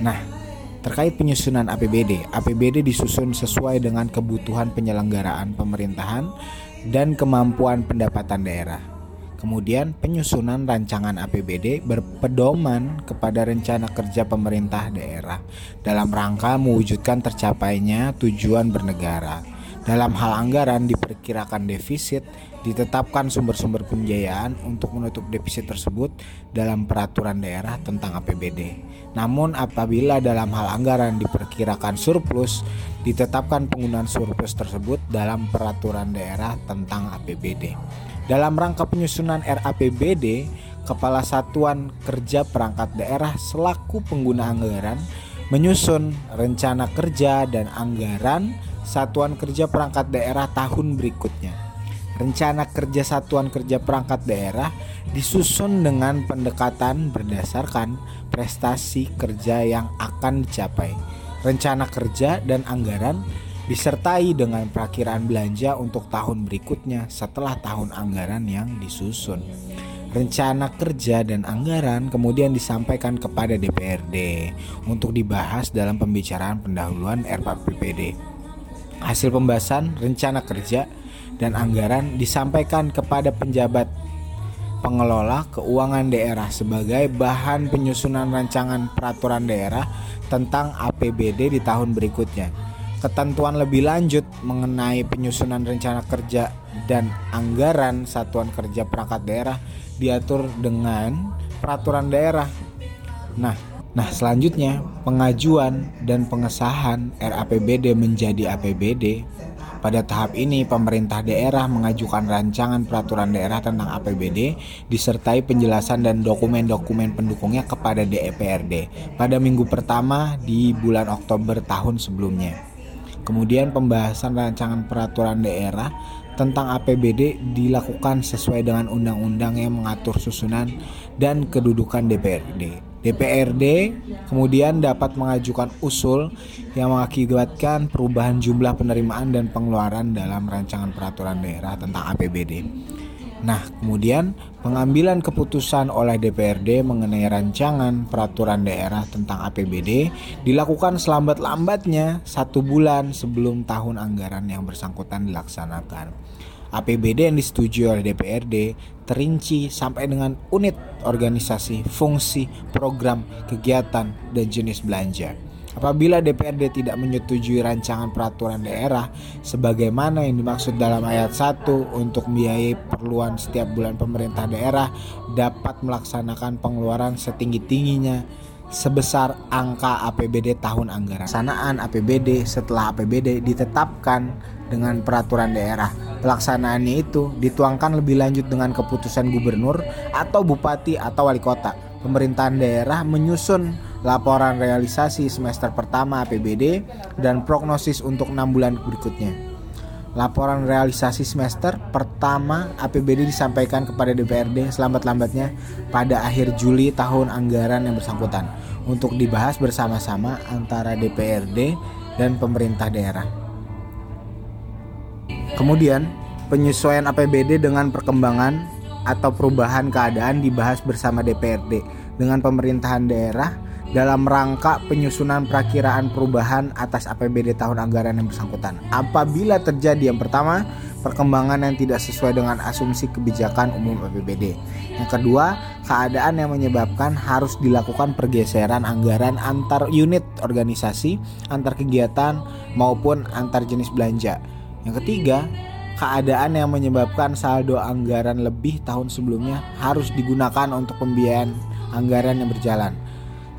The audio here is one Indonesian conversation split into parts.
Nah, terkait penyusunan APBD, APBD disusun sesuai dengan kebutuhan penyelenggaraan pemerintahan dan kemampuan pendapatan daerah. Kemudian penyusunan rancangan APBD berpedoman kepada rencana kerja pemerintah daerah dalam rangka mewujudkan tercapainya tujuan bernegara. Dalam hal anggaran diperkirakan defisit, ditetapkan sumber-sumber pembiayaan untuk menutup defisit tersebut dalam peraturan daerah tentang APBD. Namun apabila dalam hal anggaran diperkirakan surplus, ditetapkan penggunaan surplus tersebut dalam peraturan daerah tentang APBD. Dalam rangka penyusunan RAPBD, Kepala Satuan Kerja Perangkat Daerah selaku pengguna anggaran menyusun rencana kerja dan anggaran Satuan Kerja Perangkat Daerah tahun berikutnya. Rencana kerja Satuan Kerja Perangkat Daerah disusun dengan pendekatan berdasarkan prestasi kerja yang akan dicapai. Rencana kerja dan anggaran disertai dengan perakiraan belanja untuk tahun berikutnya setelah tahun anggaran yang disusun. Rencana kerja dan anggaran kemudian disampaikan kepada DPRD untuk dibahas dalam pembicaraan pendahuluan RPPD. Hasil pembahasan rencana kerja dan anggaran disampaikan kepada penjabat pengelola keuangan daerah sebagai bahan penyusunan rancangan peraturan daerah tentang APBD di tahun berikutnya ketentuan lebih lanjut mengenai penyusunan rencana kerja dan anggaran satuan kerja perangkat daerah diatur dengan peraturan daerah. Nah, nah selanjutnya pengajuan dan pengesahan RAPBD menjadi APBD. Pada tahap ini pemerintah daerah mengajukan rancangan peraturan daerah tentang APBD disertai penjelasan dan dokumen-dokumen pendukungnya kepada DPRD pada minggu pertama di bulan Oktober tahun sebelumnya. Kemudian pembahasan rancangan peraturan daerah tentang APBD dilakukan sesuai dengan undang-undang yang mengatur susunan dan kedudukan DPRD. DPRD kemudian dapat mengajukan usul yang mengakibatkan perubahan jumlah penerimaan dan pengeluaran dalam rancangan peraturan daerah tentang APBD. Nah, kemudian pengambilan keputusan oleh DPRD mengenai rancangan peraturan daerah tentang APBD dilakukan selambat-lambatnya satu bulan sebelum tahun anggaran yang bersangkutan dilaksanakan. APBD yang disetujui oleh DPRD terinci sampai dengan unit organisasi, fungsi, program, kegiatan, dan jenis belanja. Apabila DPRD tidak menyetujui rancangan peraturan daerah sebagaimana yang dimaksud dalam ayat 1 untuk biayai perluan setiap bulan pemerintah daerah dapat melaksanakan pengeluaran setinggi-tingginya sebesar angka APBD tahun anggaran. Pelaksanaan APBD setelah APBD ditetapkan dengan peraturan daerah. Pelaksanaannya itu dituangkan lebih lanjut dengan keputusan gubernur atau bupati atau wali kota. Pemerintahan daerah menyusun laporan realisasi semester pertama APBD, dan prognosis untuk enam bulan berikutnya. Laporan realisasi semester pertama APBD disampaikan kepada DPRD selambat-lambatnya pada akhir Juli tahun anggaran yang bersangkutan untuk dibahas bersama-sama antara DPRD dan pemerintah daerah. Kemudian, penyesuaian APBD dengan perkembangan atau perubahan keadaan dibahas bersama DPRD dengan pemerintahan daerah dalam rangka penyusunan perakiraan perubahan atas APBD tahun anggaran yang bersangkutan. Apabila terjadi yang pertama, perkembangan yang tidak sesuai dengan asumsi kebijakan umum APBD. Yang kedua, keadaan yang menyebabkan harus dilakukan pergeseran anggaran antar unit organisasi, antar kegiatan maupun antar jenis belanja. Yang ketiga, keadaan yang menyebabkan saldo anggaran lebih tahun sebelumnya harus digunakan untuk pembiayaan anggaran yang berjalan.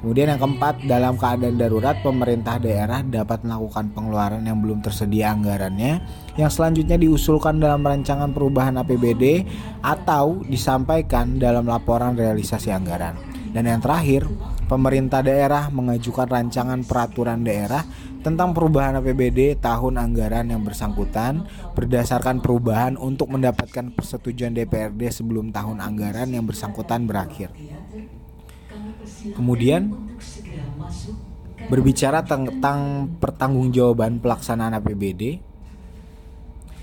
Kemudian yang keempat, dalam keadaan darurat pemerintah daerah dapat melakukan pengeluaran yang belum tersedia anggarannya yang selanjutnya diusulkan dalam rancangan perubahan APBD atau disampaikan dalam laporan realisasi anggaran. Dan yang terakhir, pemerintah daerah mengajukan rancangan peraturan daerah tentang perubahan APBD tahun anggaran yang bersangkutan berdasarkan perubahan untuk mendapatkan persetujuan DPRD sebelum tahun anggaran yang bersangkutan berakhir. Kemudian berbicara tentang pertanggungjawaban pelaksanaan APBD,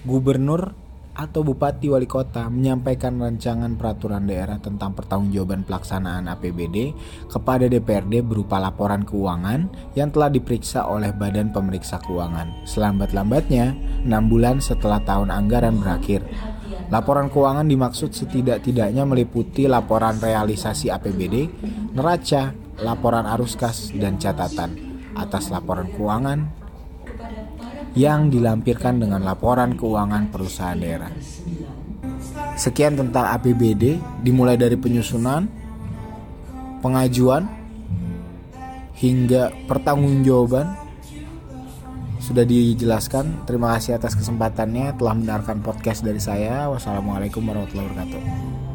Gubernur atau bupati wali kota menyampaikan rancangan peraturan daerah tentang pertanggungjawaban pelaksanaan APBD kepada DPRD berupa laporan keuangan yang telah diperiksa oleh Badan Pemeriksa Keuangan selambat-lambatnya 6 bulan setelah tahun anggaran berakhir. Laporan keuangan dimaksud setidak-tidaknya meliputi laporan realisasi APBD, neraca, laporan arus kas, dan catatan atas laporan keuangan yang dilampirkan dengan laporan keuangan perusahaan daerah. Sekian tentang APBD, dimulai dari penyusunan, pengajuan, hingga pertanggungjawaban sudah dijelaskan. Terima kasih atas kesempatannya telah mendengarkan podcast dari saya. Wassalamualaikum warahmatullahi wabarakatuh.